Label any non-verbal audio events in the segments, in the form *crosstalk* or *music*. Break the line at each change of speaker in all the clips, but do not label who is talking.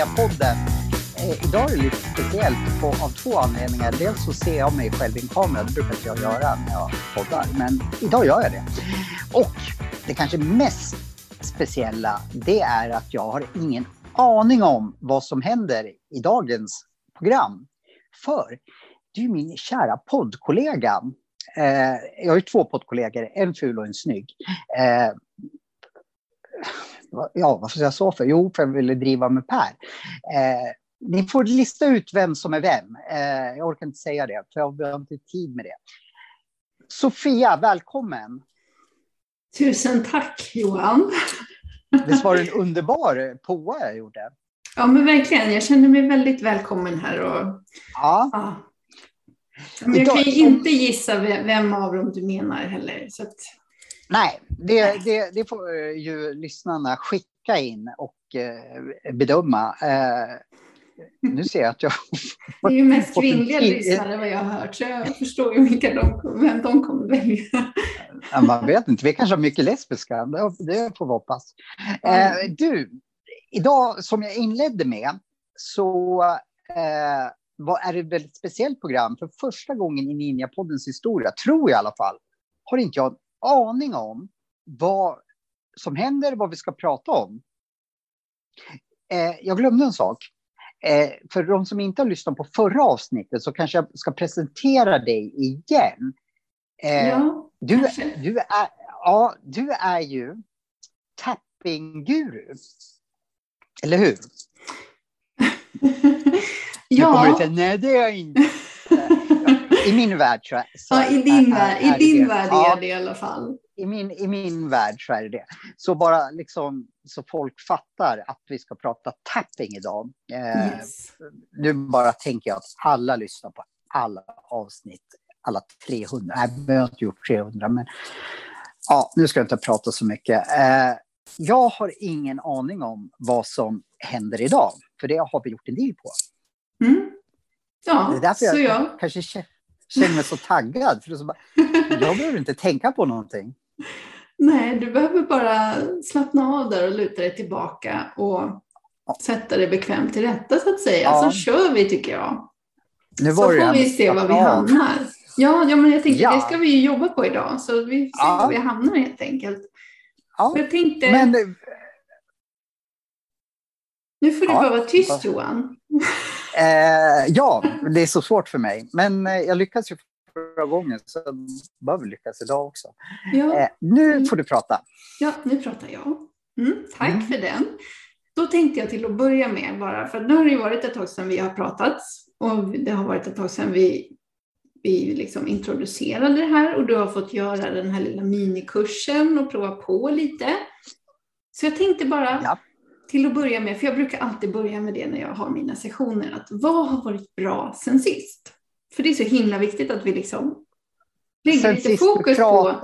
Ninjapodden. Eh, idag är det lite speciellt på, av två anledningar. Dels så ser jag mig själv i en kamera, det brukar inte jag göra när jag poddar, men idag gör jag det. Och det kanske mest speciella, det är att jag har ingen aning om vad som händer i dagens program. För det är ju min kära poddkollega. Eh, jag har ju två poddkollegor, en ful och en snygg. Eh, ja, varför säger jag så för? Jo, för jag ville driva med Per. Eh, ni får lista ut vem som är vem. Eh, jag orkar inte säga det, för jag har inte tid med det. Sofia, välkommen.
Tusen tack Johan.
Visst var det en underbar påa jag gjorde?
Ja, men verkligen. Jag känner mig väldigt välkommen här. Och,
Ja,
ja. Men jag kan ju inte gissa ve- vem av dem du menar heller. Så att,
nej, det, det, det får ju lyssnarna skicka in och eh, bedöma. Nu ser jag att jag...
det är ju *laughs* mest kvinnliga lyssnare vad jag har hört, så jag förstår ju vilka de, vem de kommer välja.
Ja, man vet inte, vi kanske har mycket lesbiska. Det, det får vi hoppas. Eh, du, idag som jag inledde med så eh, var, är det ett väldigt speciellt program. För första gången i Ninjapoddens historia, tror jag i alla fall, har inte jag en aning om vad som händer, vad vi ska prata om. Eh, jag glömde en sak. Eh, för de som inte har lyssnat på förra avsnittet så kanske jag ska presentera dig igen. Eh,
Ja,
du, du, är, ja, du är ju tapping-guru. Eller hur? *laughs* Kommer du
ja.
säga, nej det är jag inte. *laughs* I min värld så, så
ja, i din
är-
värld,
är
i din
det.
värld
Ja,
är det i alla fall.
i min, I min värld så är det det. Så bara liksom så folk fattar att vi ska prata tapping idag. Eh,
Yes.
Nu bara tänker jag att alla lyssnar på alla avsnitt, alla 300. Nej, vi har inte gjort 300, men ja, nu ska jag inte prata så mycket. Eh, jag har ingen aning om vad som händer idag, för det har vi gjort en deal på.
Mm.
Det är
Ja,
därför jag
jag.
kanske kä- känner mig så taggad. För det så bara, jag behöver inte tänka på någonting. *laughs*
Nej, du behöver bara slappna av där och luta dig tillbaka och sätta dig bekvämt till rätta så att säga.
Ja.
Så kör vi tycker jag.
Nu
Så
var det
får vi se var vi hamnar. Ja, ja men jag tänkte
Ja.
det ska vi ju jobba på idag. Så vi får se
Ja.
var vi hamnar helt enkelt.
Ja,
Jag tänkte,
men
nu får du
Ja.
bara vara tyst Johan.
eh, ja, det är så svårt för mig. Men eh, jag lyckades ju förra gången, så behöver lyckas idag också.
Ja,
Eh, nu får du prata.
ja nu pratar jag. Mm, tack
Mm.
för den. Då tänkte jag till att börja med bara, för nu har det varit ett tag sedan vi har pratat och det har varit ett tag sedan vi, vi liksom introducerade det här och du har fått göra den här lilla minikursen och prova på lite. Så jag tänkte bara
Ja.
till att börja med, för jag brukar alltid börja med det när jag har mina sessioner, att vad har varit bra sen sist? För det är så himla viktigt att vi liksom lägger
Sen
lite
vi
fokus på.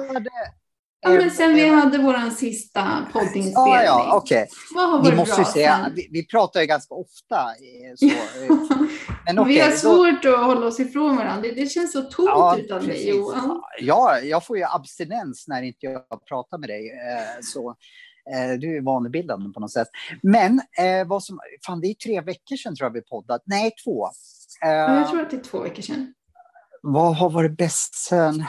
Ja, men sen vi
eh,
hade vår sista poddinspelning.
Ja, ja, okej.
Vad har
Vi måste
bra
säga, vi, vi pratar ju ganska ofta. eh, Så, eh, *laughs* men
vi
okej,
har
då-
svårt att hålla oss ifrån varandra. Det, känns så tomt
Ja,
utan dig
precis.
Johan.
Ja, jag får ju abstinens när inte jag pratar med dig. Så du är vanebildande på något sätt. Men eh, vad som, fan det är tre veckor sedan tror jag vi poddat. Nej, två. Eh,
Ja, jag tror att det är två veckor sedan.
Vad har varit bäst sen?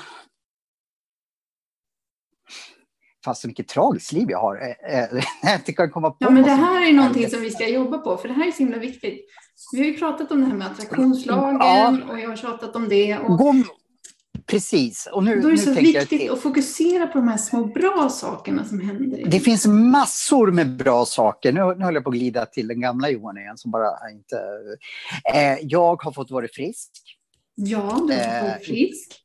Fast så mycket tragiskt liv jag har. Eh, eh, *laughs* Jag inte kan komma på
Ja, men det här är någonting som vi ska jobba på, för det här är så himla viktigt. Vi har ju pratat om det här med attraktionslagen
Ja.
och jag har tjatat om det. Och
Gå, precis. Och nu,
då är det så viktigt att fokusera på de här små bra sakerna som händer.
Det finns massor med bra saker. Nu, nu håller jag på att glida till den gamla Johan igen som bara inte... Eh, jag har fått vara frisk.
Ja, du har
Eh,
varit frisk.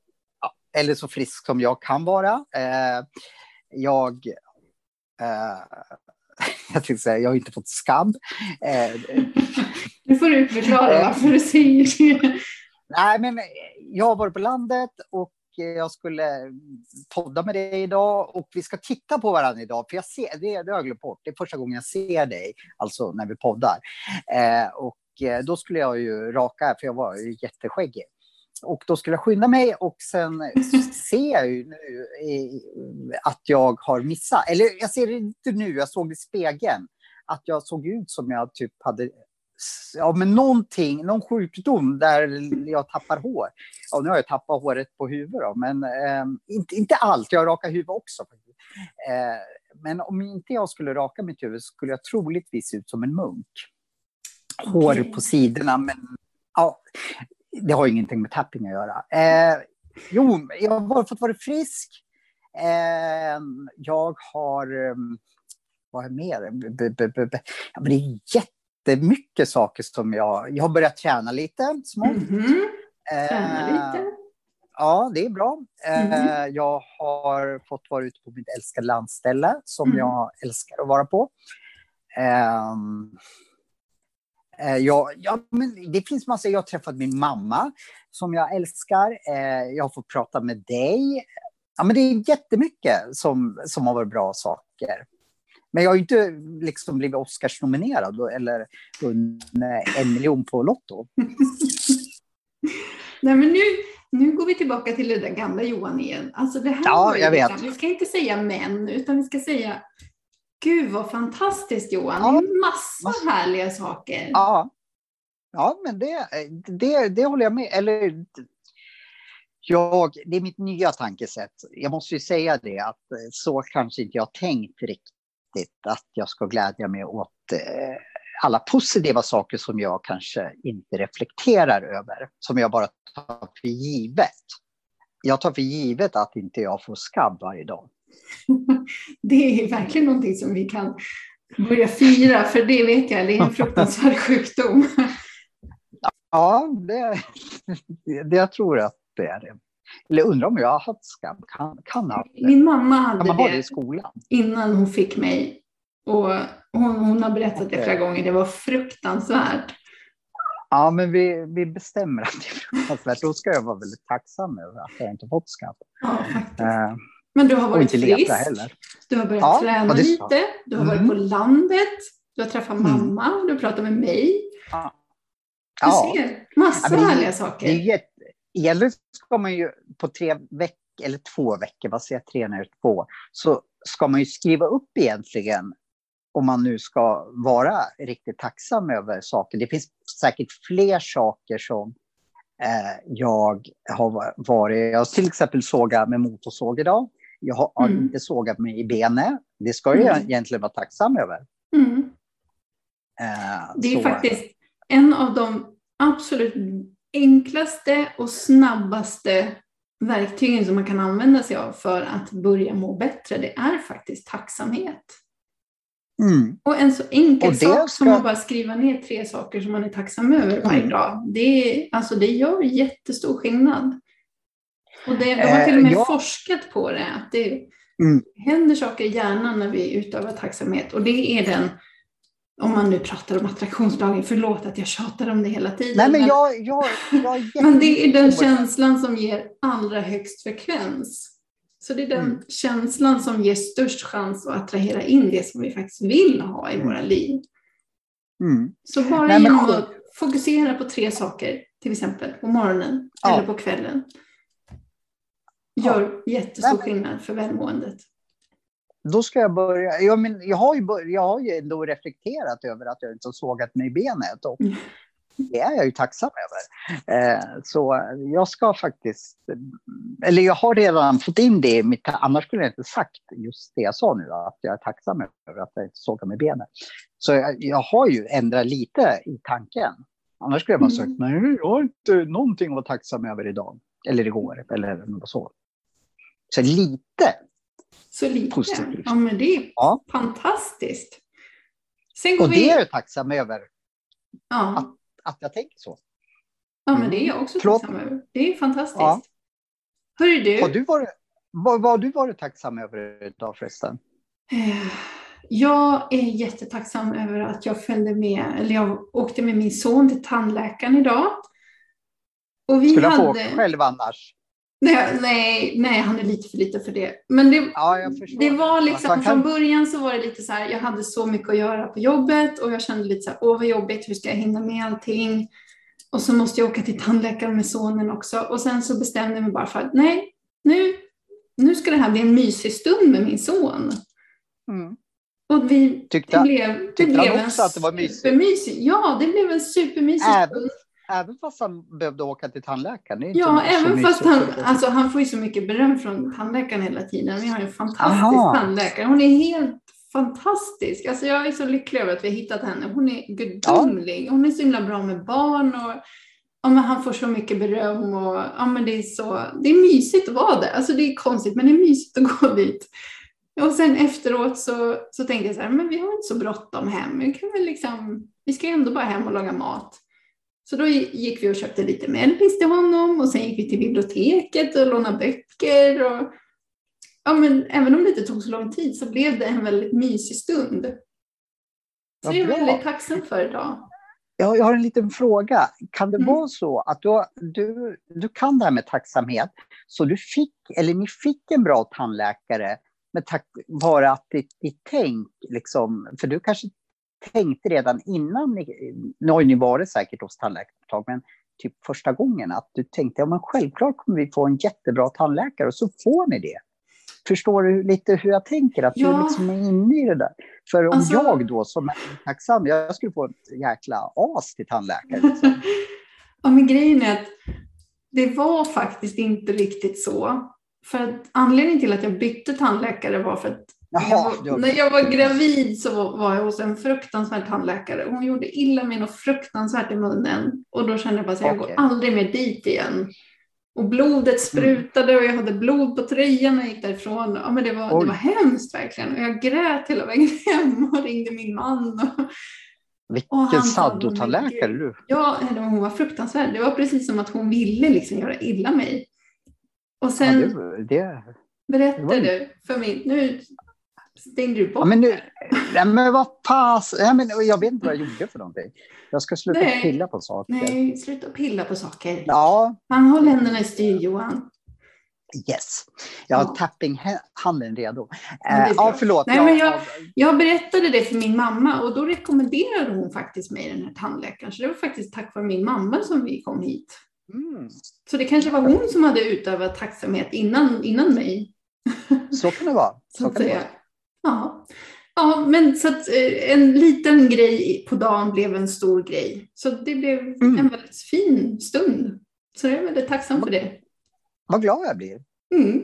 Eller så frisk som jag kan vara. Eh, jag... Eh, *laughs* jag tänkte säga, jag har inte fått skabb. Eh, *laughs*
Nu får du förklara
eh,
varför du säger det.
nej, men jag har varit på landet och jag skulle podda med dig idag och vi ska titta på varandra idag. För jag ser, det, det har jag glömt bort. Det är första gången jag ser dig, alltså när vi poddar. Eh, och eh, då skulle jag ju raka, för jag var ju jätteskäggig. Och då skulle jag skynda mig och sen *laughs* ser jag ju nu att jag har missat. Eller jag ser det inte nu, jag såg det i spegeln. Att jag såg ut som jag typ hade ja, men någonting, någon sjukdom där jag tappar hår. Ja, nu har jag tappat håret på huvudet då, men eh, inte, inte allt. Jag rakar huvudet också. Eh, men om inte jag skulle raka mitt huvud skulle jag troligtvis se ut som en munk. Hår okay. på sidorna, men ja, det har ingenting med tapping att göra. Eh, jo, jag har fått vara frisk. Eh, jag har... Ehm, vad är mer? B, b, b, ja, det är jättemycket saker som jag... Jag har börjat träna lite smått. Mm
-hmm. Träna lite?
Ja, det är bra. Mm. Jag har fått vara ute på mitt älskade landställe som mm. jag älskar att vara på. Um, Eh, jag, ja, men det finns massor. Jag har träffat min mamma som jag älskar. Jag har fått prata med dig. Ja, men det är jättemycket som, som har varit bra saker. Men jag har inte liksom blivit Oscarsnominerad eller vunnit en miljon på Lotto. *laughs*
Nej, men nu, nu går vi tillbaka till det där gamla Johan igen. Alltså det här
ja, jag vet.
Vi ska inte säga män, utan vi ska säga Gud vad fantastiskt Johan, ja. massa, massa härliga saker.
Ja, ja men det, det, det håller jag med Eller jag, det är mitt nya tankesätt. Jag måste ju säga det att så kanske inte jag tänkt riktigt att jag ska glädja mig åt eh, alla positiva saker som jag kanske inte reflekterar över, som jag bara tar för givet. Jag tar för givet att inte jag får skabb varje dag. *laughs*
Det är verkligen någonting som vi kan börja fira, för det vet jag, det är en *laughs* fruktansvärd sjukdom.
Ja, det, det, jag tror att det är det. Eller undrar om jag har haft skam. Kan, kan ha
Min mamma hade
kan det, det i skolan?
innan hon fick mig. Och hon, hon har berättat det flera gånger. Det var fruktansvärt.
Ja, men vi, vi bestämmer att det är fruktansvärt. Då ska jag vara väldigt tacksam över att jag inte fått skam.
Ja, faktiskt. Uh, men du har varit frisk, du har börjat ja, träna lite, du har mm. varit på landet, du har träffat mm. mamma, du har pratat med mig. Ja. Du ser, massor ja, härliga saker. Det är
egentligen ska man ju på tre veckor, eller två veckor, vad säger jag, tre när två, så ska man ju skriva upp egentligen om man nu ska vara riktigt tacksam över saker. Det finns säkert fler saker som eh, jag har varit... Jag har till exempel sågat med motorsåg idag. Jag har mm. inte sågat mig i benet. Det ska jag mm. egentligen vara tacksam över.
Mm. Uh, det är så. faktiskt en av de absolut enklaste och snabbaste verktygen som man kan använda sig av för att börja må bättre. Det är faktiskt tacksamhet.
Mm.
Och en så enkel sak ska... som att bara skriva ner tre saker som man är tacksam över varje mm. dag. Det, alltså det gör jättestor skillnad. Och det, de har till och med eh, ja. forskat på det, att det mm. händer saker i hjärnan när vi utövar tacksamhet. Och det är den, om man nu pratar om attraktionslagen, förlåt att jag tjatar om det hela tiden.
Nej, men, jag, jag, jag *laughs*
men det är den känslan som ger allra högst frekvens. Så det är den mm. känslan som ger störst chans att attrahera in det som vi faktiskt vill ha i våra liv.
Mm.
Så bara Nej, genom att fokusera på tre saker, till exempel på morgonen ja. eller på kvällen, gör jättestor skillnad för välmåendet.
Då ska jag börja. Jag, men, jag, har ju bör, jag har ju ändå reflekterat över att jag inte har sågat mig i benet. Och mm. Det är jag ju tacksam över. Eh, så jag ska faktiskt... Eller jag har redan fått in det i mitt... Annars skulle jag inte sagt just det jag sa nu, att jag är tacksam över att jag inte sågar mig i benet. Så jag, jag har ju ändrat lite i tanken. Annars skulle jag bara sagt, mm. nej, jag har inte någonting att vara tacksam över idag. Eller igår, eller något så. Så lite.
Så lite? Positivt. Ja, men det är ja. fantastiskt.
Och vi... det är jag tacksam över.
Ja.
Att, att jag tänker så.
Ja, men det är jag också Förlåt. tacksam över. Det är fantastiskt. Ja. Hörru du.
Har du varit, vad, vad har du varit tacksam över idag förresten?
Eh, jag är jättetacksam över att jag följde med, eller jag åkte med min son till tandläkaren idag.
Och vi Skulle hade... jag få själv annars?
Nej, nej, nej, han är lite för lite för det. Men det,
Ja,
det var
Alltså,
liksom,
han kan-
från början så var det lite så här, jag hade så mycket att göra på jobbet och jag kände lite så här, åh vad jobbigt, hur ska jag hinna med allting? Och så måste jag åka till tandläkaren med sonen också. Och sen så bestämde jag mig bara för att nej, nu, nu ska det här bli en mysig stund med min son.
Mm.
Och vi,
Tyckte-
det blev, det
tyckte han
blev en
också att det var mysigt?
Ja, det blev en supermysig
Även,
stund.
Även fast han behövde åka till tandläkaren?
Ja, även fast han, alltså, han får ju så mycket beröm från tandläkaren hela tiden. Vi har ju en fantastisk
Aha.
tandläkare. Hon är helt fantastisk. Alltså, jag är så lycklig över att vi har hittat henne. Hon är gudomlig. Hon är så himla bra med barn. Och, ja, men han får så mycket beröm. Och, ja, men det, är så, det är mysigt att vara där. Alltså, det är konstigt, men det är mysigt att gå dit. Och sen efteråt så, så tänkte jag så här, men vi har inte så bråttom hem. Vi, kan väl liksom, vi ska ändå bara hem och laga mat. Så då gick vi och köpte lite mellis till honom och sen gick vi till biblioteket och lånade böcker. Och, ja, men även om det inte tog så lång tid så blev det en väldigt mysig stund. Så är jag
bra.
väldigt tacksam för idag.
Jag, jag har en liten fråga. Kan det
Mm.
vara så att du, du, du kan det här med tacksamhet, så du fick, eller ni fick en bra tandläkare med tack vare att ditt, ditt tänk, liksom, för du kanske tänkte redan innan, nu har ni varit säkert hos tag, men typ första gången att du tänkte, ja men självklart kommer vi få en jättebra tandläkare och så får ni det. Förstår du lite hur jag tänker? Att
Ja.
du liksom är inne i det där. För om
Alltså-
jag då som är tacksam, jag skulle få ett jäkla as till tandläkare. Liksom. *laughs*
Ja, men grejen är att det var faktiskt inte riktigt så. För att anledningen till att jag bytte tandläkare var för att
Jaha,
jag, var- när jag var gravid så var- var jag hos en fruktansvärd tandläkare. Hon gjorde illa mig något fruktansvärt i munnen. Och då kände jag bara att jag
Okej.
går aldrig mer dit igen. Och blodet sprutade och jag hade blod på tröjan när jag gick därifrån. Ja, men det, var, det var hemskt verkligen. Och jag grät hela vägen *laughs* hem och ringde min man. Och,
Vilken
sa,
saddotandläkare
"Men
du.
Ja, hon var fruktansvärd. Det var precis som att hon ville liksom göra illa mig. Och
Ja,
sen
det, det, det
berättar
var ju-
du för mig, nu stängde du bort
Ja, men nu, *laughs* nej, men vad pass, nej, men jag vet inte vad jag gjorde för någonting. Jag ska sluta
Nej.
pilla på saker.
Nej, sluta pilla på saker.
Ja,
Han har händerna i styr, Johan.
yes. Jag har
Ja.
tappinghanden redo. Eh, ja, förlåt.
Nej,
jag,
men jag- Jag berättade det för min mamma och då rekommenderade hon faktiskt mig den här tandläkaren. Så det var faktiskt tack vare min mamma som vi kom hit.
mm,
Så det kanske var hon som hade utövat tacksamhet innan, innan mig.
så kan det vara. *laughs*
Så
kan det vara.
Ja. ja, men så att eh, en liten grej på dagen blev en stor grej. Så det blev
Mm.
en väldigt fin stund. Så jag är väldigt tacksam för det.
Vad glad jag blir.
Mm.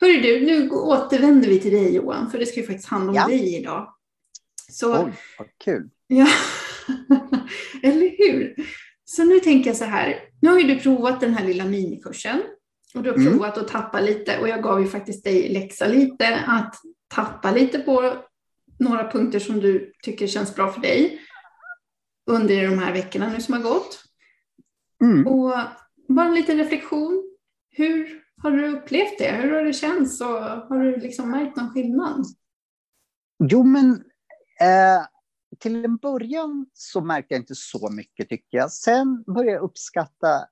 Hörru du, nu återvänder vi till dig Johan, för det ska ju faktiskt handla om
Ja.
dig idag. Så,
Oj, vad kul.
ja. *laughs* eller hur? Så nu tänker jag så här, nu har ju du provat den här lilla minikursen och du har
Mm.
provat att tappa lite och jag gav ju faktiskt dig läxa lite att tappa lite på några punkter som du tycker känns bra för dig under de här veckorna nu som har gått.
Mm.
Och bara en liten reflektion. Hur har du upplevt det? Hur har det känts? Och har du liksom märkt någon skillnad?
Jo, men eh, till en början så märkte jag inte så mycket tycker jag. Sen började jag uppskatta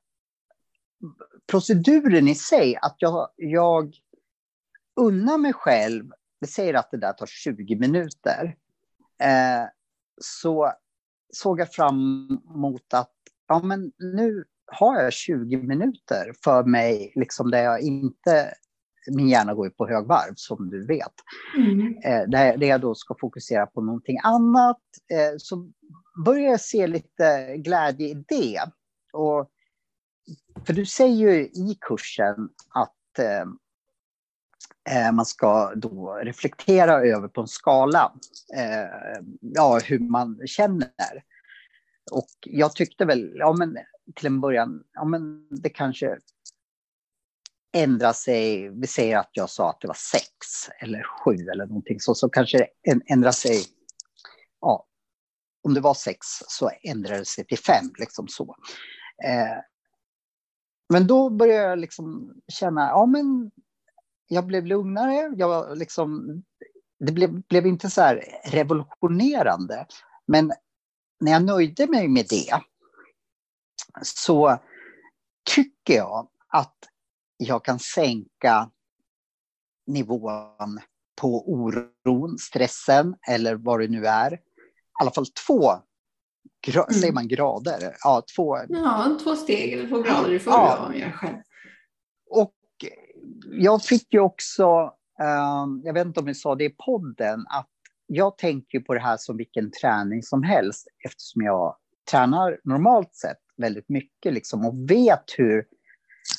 proceduren i sig. Att jag, jag unnar mig själv, vi säger att det där tar 20 minuter. Eh, så såg jag fram emot att ja, men nu har jag 20 minuter för mig, liksom där jag inte min hjärna går ju på högvarv som du vet.
Mm.
Eh, där, där jag då ska fokusera på någonting annat. Eh, så börjar jag se lite glädje i det. Och, för du säger ju i kursen att eh, eh, man ska då reflektera över på en skala eh, ja, hur man känner. Och jag tyckte väl, ja men till en början, ja men det kanske ändra sig. Vi säger att jag sa att det var sex eller sju eller någonting så, så kanske det ändrar sig. Ja, om det var sex så ändrade det sig till fem, liksom så. Eh, men då började jag liksom känna, ja men jag blev lugnare. Jag var liksom, det blev, blev inte så här revolutionerande. Men när jag nöjde mig med det så tycker jag att jag kan sänka nivån på oron, stressen eller vad det nu är. I alla fall två, gra mm. säger man grader? Ja, två.
Ja, två steg eller två grader, får ja. jag själv.
Och jag fick ju också, um, jag vet inte om vi sa det i podden, att jag tänker på det här som vilken träning som helst eftersom jag tränar normalt sett väldigt mycket liksom, och vet hur,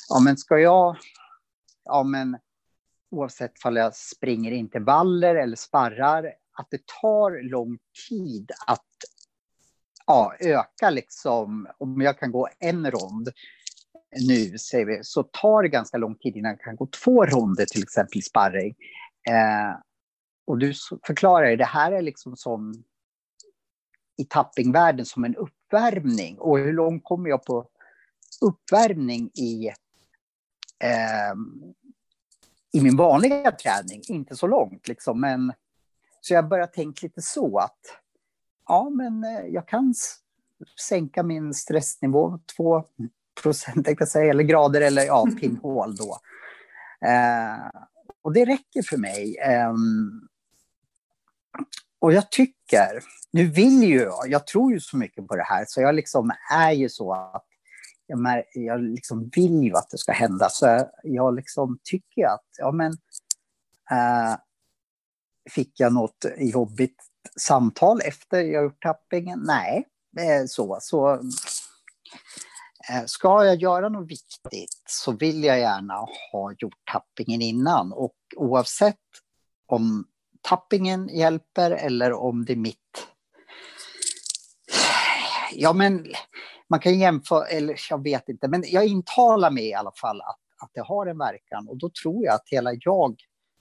ja men ska jag, ja men oavsett om jag springer intervaller eller sparrar, att det tar lång tid att ja, öka liksom, om jag kan gå en rond nu, säger vi, så tar det ganska lång tid innan jag kan gå två ronder till exempel i sparring. Eh, och du förklarar det här är liksom som i tappingvärlden som en uppvärmning. Och hur långt kommer jag på uppvärmning i, eh, i min vanliga träning? Inte så långt liksom, men så jag börjar tänka lite så att ja, men eh, jag kan sänka min stressnivå 2 procent, eller grader eller ja, *laughs* pinhål då. Eh, och det räcker för mig. Eh, och jag tycker, nu vill ju jag, jag tror ju så mycket på det här, så jag liksom är ju så att jag, jag liksom vill ju att det ska hända. Så jag, jag liksom tycker att, ja men, äh, fick jag något jobbigt samtal efter jag gjort tappingen? Nej, eh, så. så eh, ska jag göra något viktigt så vill jag gärna ha gjort tappingen innan. Och oavsett om tappingen hjälper eller om det är mitt... Ja, men man kan jämföra, eller jag vet inte, men jag intalar mig i alla fall att, att det har en verkan och då tror jag att hela jag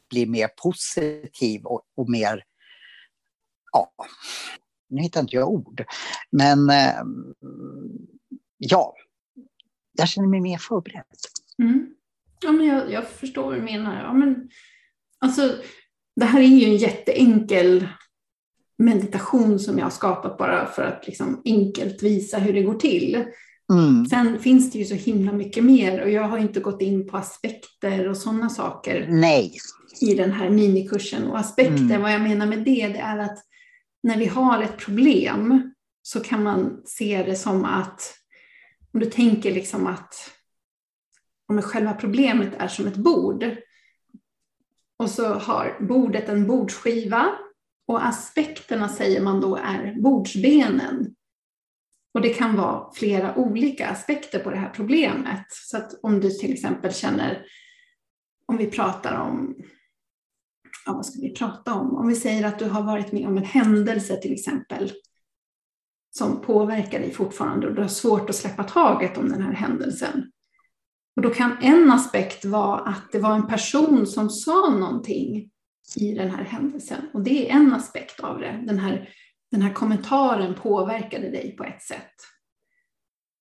blir mer positiv och, och mer... Ja, nu hittar inte jag ord, men eh, ja, jag känner mig mer förberedd.
Mm. Ja, men jag, jag, förstår vad du menar. Ja, men, alltså, det här är ju en jätteenkel meditation som jag har skapat bara för att liksom enkelt visa hur det går till. Mm. Sen finns det ju så himla mycket mer och jag har inte gått in på aspekter och sådana saker
Nej.
i den här minikursen. Och aspekter, mm. vad jag menar med det, det är att när vi har ett problem så kan man se det som att, om du tänker liksom att om själva problemet är som ett bord, och så har bordet en bordsskiva och aspekterna säger man då är bordsbenen. Och det kan vara flera olika aspekter på det här problemet. Så att om du till exempel känner, om vi pratar om, ja vad ska vi prata om? Om vi säger att du har varit med om en händelse till exempel som påverkar dig fortfarande och du har svårt att släppa taget om den här händelsen. Och då kan en aspekt vara att det var en person som sa någonting i den här händelsen. Och det är en aspekt av det. Den här, den här kommentaren påverkade dig på ett sätt.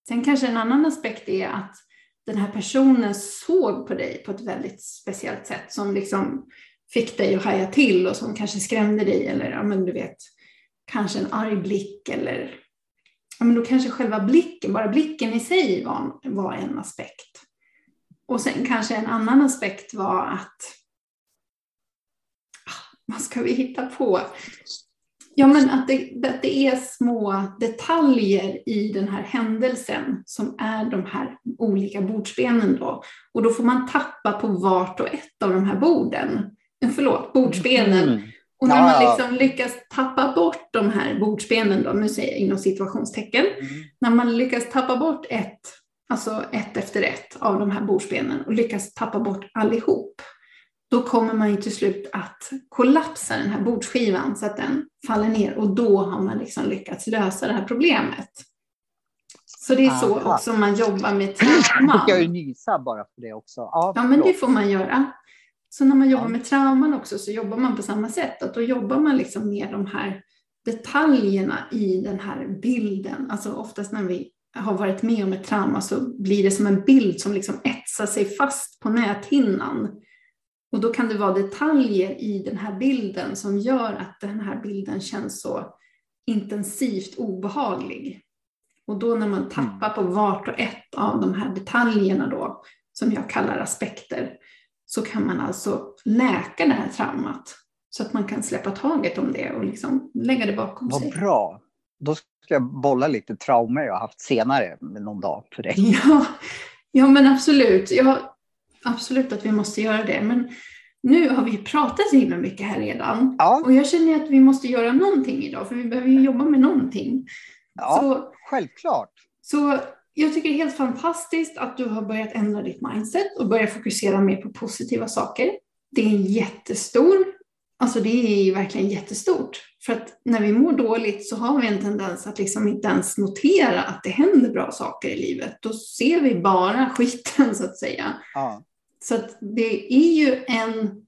Sen kanske en annan aspekt är att den här personen såg på dig på ett väldigt speciellt sätt som liksom fick dig att haja till och som kanske skrämde dig eller ja, men du vet, kanske en arg blick eller ja, men då kanske själva blicken, bara blicken i sig var, var en aspekt. Och sen kanske en annan aspekt var att ah, vad ska vi hitta på? Ja, men att det, att det är små detaljer i den här händelsen som är de här olika bordsbenen då. Och då får man tappa på vart och ett av de här borden. Eh, förlåt, bordsbenen. Mm. Och när man liksom lyckas tappa bort de här bordsbenen, då, jag inom situationstecken, mm. när man lyckas tappa bort ett alltså ett efter ett av de här bordsbenen och lyckas tappa bort allihop, då kommer man ju till slut att kollapsa den här bordsskivan så att den faller ner och då har man liksom lyckats lösa det här problemet. Så det är så Aha. också man jobbar med *clears throat* trauman.
Jag ju nysa bara för det också.
Ja, ja men det får man göra. Så när man jobbar med trauman också så jobbar man på samma sätt. Att då jobbar man liksom med de här detaljerna i den här bilden. Alltså oftast när vi har varit med om ett trauma så blir det som en bild som liksom etsar sig fast på näthinnan. Och då kan det vara detaljer i den här bilden som gör att den här bilden känns så intensivt obehaglig. Och då när man tappar på vart och ett av de här detaljerna då, som jag kallar aspekter, så kan man alltså läka det här traumat så att man kan släppa taget om det och liksom lägga det bakom
Vad
sig.
bra. Då ska jag bolla lite traumer jag har haft senare någon dag för dig. *laughs*
Ja, ja men absolut. Ja, absolut att vi måste göra det. Men nu har vi pratat så himla mycket här redan.
Ja,
Och jag känner att vi måste göra någonting idag, för vi behöver ju jobba med någonting.
ja
Så,
självklart.
så jag tycker det är helt fantastiskt att du har börjat ändra ditt mindset och börjat fokusera mer på positiva saker. Det är jättestor, alltså det är verkligen jättestort. För att när vi mår dåligt så har vi en tendens att liksom inte ens notera att det händer bra saker i livet. Då ser vi bara *laughs* skiten så att säga.
Ja.
Så att det är ju en,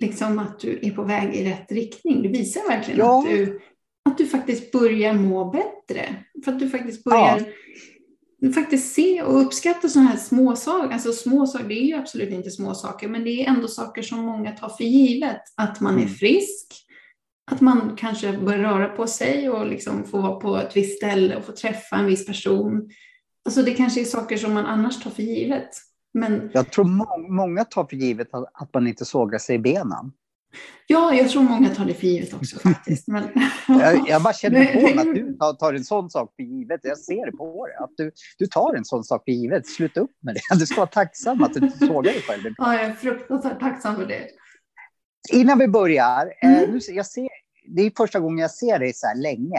liksom att du är på väg i rätt riktning. Det visar verkligen
Ja.
att, du, att du faktiskt börjar må bättre. För att du faktiskt börjar du faktiskt se och uppskatta sådana här små saker. Alltså små saker, det är ju absolut inte små saker, men det är ändå saker som många tar för givet. Att man är
Mm.
frisk, att man kanske börjar röra på sig och liksom få vara på ett visst ställe och få träffa en viss person. Alltså det kanske är saker som man annars tar för givet. Men
Jag tror må- många tar för givet att, att man inte sågar sig i benen.
Ja, jag tror många tar det för givet också *laughs* faktiskt. Men,
Jag, jag bara känner på att du *laughs* tar, en sån sak för givet. Jag ser det på dig. Att du, du tar en sån sak för givet. Sluta upp med det. *laughs* Du ska vara tacksam att du inte sågar dig själv.
ja, jag är fruktansvärt tacksam för det.
Innan vi börjar.
Mm.
Eh, nu, ser- jag ser, det är första gången jag ser dig så här länge.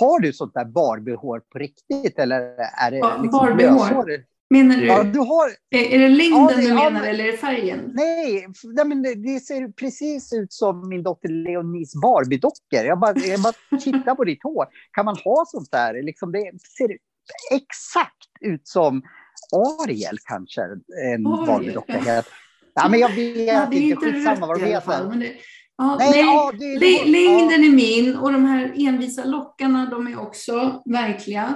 Har du sånt där Barbie-hår på riktigt? Eller är det
Ja,
liksom
Barbie-hår. Menar du,
Ja, du har...
är, det längden
Ja, det-
du
ja,
menar
men-
eller är det färgen?
Nej, nej men det, det ser precis ut som min dotter Leonis Barbie-dockor. Jag bara, jag bara *laughs* tittar på ditt hår. Kan man ha sånt där? Liksom det ser exakt ut som Ariel kanske, en
Ariel,
Barbie-docka.
ja.
Ja, men jag vet
Ja, det är
inte, skitsamma vad
fall.
heter.
Ja,
Nej,
nej,
ja, det,
lä-
ja.
längden är min och de här envisa lockarna de är också verkliga.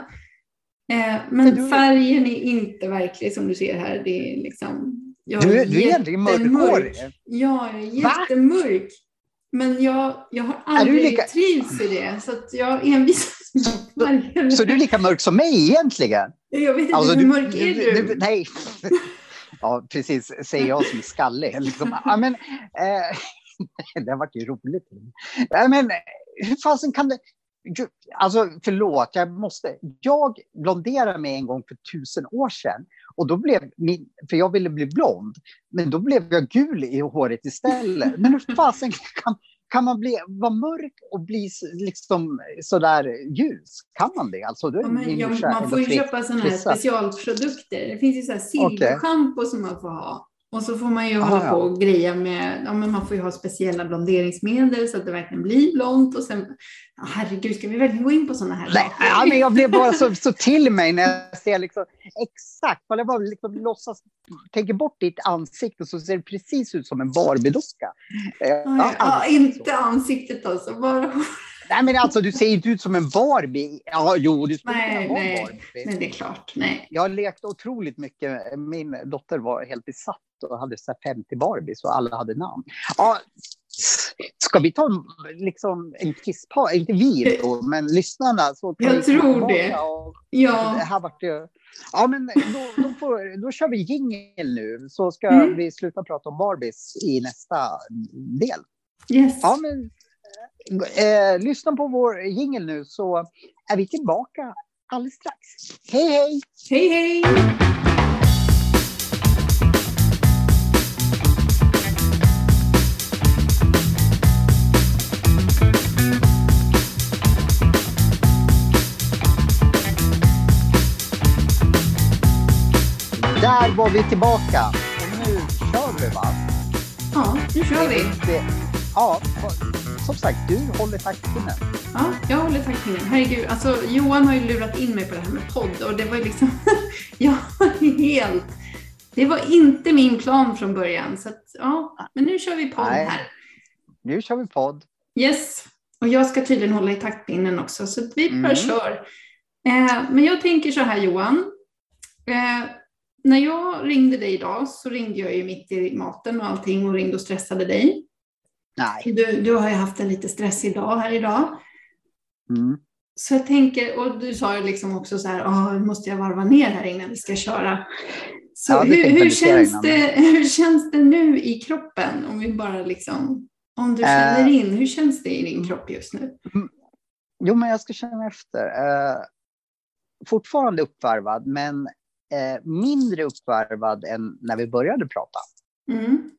Eh, men färgen är inte verklig som du ser här. Det är liksom, jag
Du, du är egentligen mörkhårig.
Ja, jag är
Va?
jättemörk. Men jag, jag har aldrig
lika-
trivs i det. Så jag envisas med *laughs* färger.
Så du är lika mörk som mig egentligen?
Jag vet inte,
Alltså,
hur
du-
mörk är du?
du- nej. *laughs* Ja, precis. Säger jag som är skallig. *laughs* Liksom. Ja, men, eh, det har varit ju roligt. Ja, men, hur fasen kan det... Gud, Alltså, förlåt, jag måste... Jag blonderade mig en gång för tusen år sedan. Och då blev min... För jag ville bli blond. Men då blev jag gul i håret istället. Men hur fasen kan, kan man bli, vara mörk och bli liksom sådär ljus? Kan man det? Alltså, är
Ja, men
morsa
man får ju köpa sådana här specialprodukter. Det finns ju silverschampo som man får ha. Och så får man ju
Ah,
hålla
ja.
på och greja med, ja men man får ju ha speciella blonderingsmedel så att det verkligen blir blont. Och sen, ja, herregud, ska vi verkligen gå in på sådana här
Nej, ja, men jag blev bara så, *laughs* så till mig när jag ser liksom exakt, jag bara liksom låtsas, tänker bort ditt ansikte så ser det precis ut som en Barbie-docka. Eh,
Ja, ja,
aldrig sett så.
inte ansiktet alltså, bara *laughs*
Nej men alltså du ser inte ut som en Barbie. Ja, jo, du skulle
Nej,
kunna vara en. Barbie.
Nej, det är klart. Nej.
Jag har lekt otroligt mycket. Min dotter var helt besatt och hade så här 50 Barbies och alla hade namn. Ja, ska vi ta liksom en kisspaus? Inte vi då, men lyssnarna. Så
Jag tror det. Ja,
Det här vart ju... Ja, men då, då, får, då kör vi jingel nu, så ska
Mm.
vi sluta prata om Barbies i nästa del.
yes.
Ja, men, eh, lyssna på vår jingel nu, så är vi tillbaka alldeles strax. Hej, hej!
Hej, hej!
Där var vi tillbaka. Och nu kör vi, va?
Ja, nu kör vi.
Det, ja, som sagt, du håller taktpinnen.
Ja, jag håller taktpinnen. Herregud, alltså Johan har ju lurat in mig på det här med podd och det var ju liksom, *laughs* jag helt, det var inte min plan från början. Så att, ja, men nu kör vi podd
Nej.
här.
Nu kör vi podd.
Yes, och jag ska tydligen hålla i taktpinnen också, så att vi bara
Mm.
kör. Eh, men jag tänker så här Johan, eh, när jag ringde dig idag så ringde jag ju mitt i maten och allting och ringde och stressade dig.
Nej.
Du, du har ju haft en lite stressig dag här idag.
Mm.
Så jag tänker, och du sa ju liksom också så här, "Åh, nu måste jag varva ner här innan vi ska köra. Så ja, hur, hur, känns det, *laughs* hur känns det nu i kroppen? Om vi bara liksom, om du känner uh, in, hur känns det i din kropp just nu?
Mm. Jo, men jag ska känna efter. Uh, fortfarande uppvarvad, men uh, mindre uppvarvad än när vi började prata.
Mm.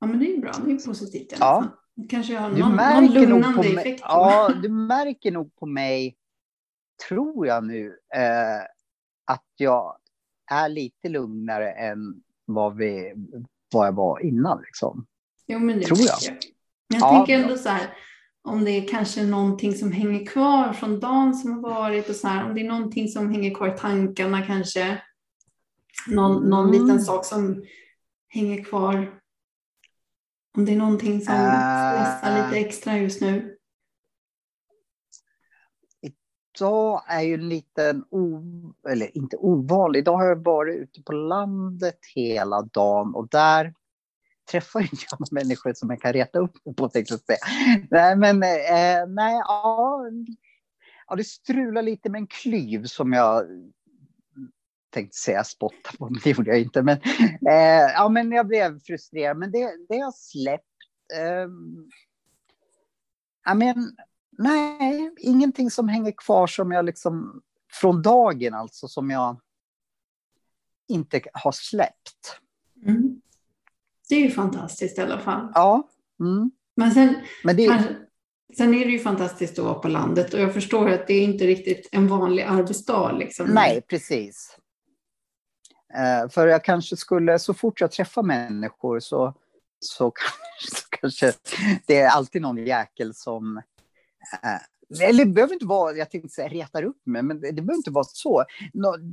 Ja, men det är bra. Det är positivt i alla fall. Ja. Kanske har någon,
någon lugnande effekt. Ja, du märker nog på mig, tror jag nu, eh, att jag är lite lugnare än vad, vi, vad jag var innan. Liksom.
Jo, men det tror jag. jag. Jag ja, tänker ändå så här, om det är kanske någonting som hänger kvar från dagen som har varit och så här, om det är någonting som hänger kvar i tankarna kanske. Någon, någon mm. liten sak som hänger kvar. Om det är någonting som stressar uh, lite extra just nu
idag är ju en liten, o, eller inte ovanlig, idag har jag varit ute på landet hela dagen och där träffar ju inte människor som jag kan reta upp mig på, tänkte jag säga. Nej, men eh, nej, ja, ja, det strular lite med en klyv som jag tänkte säga spotta på, men det gjorde jag inte. Men, eh, ja, men jag blev frustrerad, men det, det har släppt. Eh, I mean, Nej, ingenting som hänger kvar som jag liksom från dagen alltså som jag inte har släppt.
Mm. Det är ju fantastiskt i alla fall.
Ja. Mm.
Men, sen, Men det... sen är det ju fantastiskt att vara på landet och jag förstår att det är inte riktigt en vanlig arbetsdag. Liksom.
Nej, precis. Uh, för jag kanske skulle, så fort jag träffar människor så, så, *laughs* kanske, så kanske det är alltid någon jäkel som Eh, eller det behöver inte vara, jag tänkte säga retar upp mig, men det, det behöver inte vara så.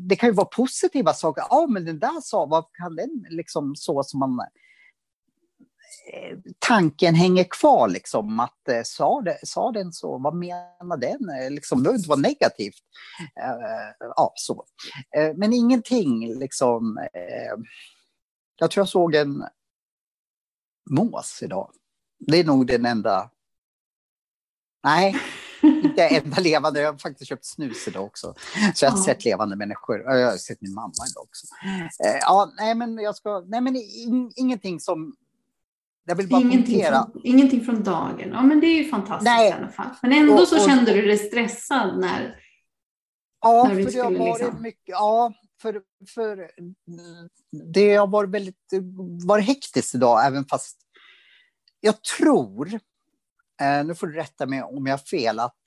Det kan ju vara positiva saker. Ja, men den där sa, vad kan den liksom så som man... Eh, tanken hänger kvar liksom att eh, sa, det, sa den så, vad menar den? Liksom, det behöver inte vara negativt. Ja, så. Men ingenting liksom. Jag tror jag såg en mås idag. Det är nog den enda Nej, inte enda levande. Jag har faktiskt köpt snus idag också. Så jag har ja. sett levande människor. Jag har sett min mamma idag också. Eh, ja, nej, men jag ska... Nej, men in, ingenting som... Jag vill bara
ingenting från, ingenting från dagen. Ja, men det är ju fantastiskt nej. i alla fall. Men ändå och, så och, kände du dig stressad när...
Ja, när för det har varit liksom... mycket... Ja, för, för det har varit väldigt... varit hektiskt idag, även fast jag tror eh, nu får du rätta mig om jag har fel, att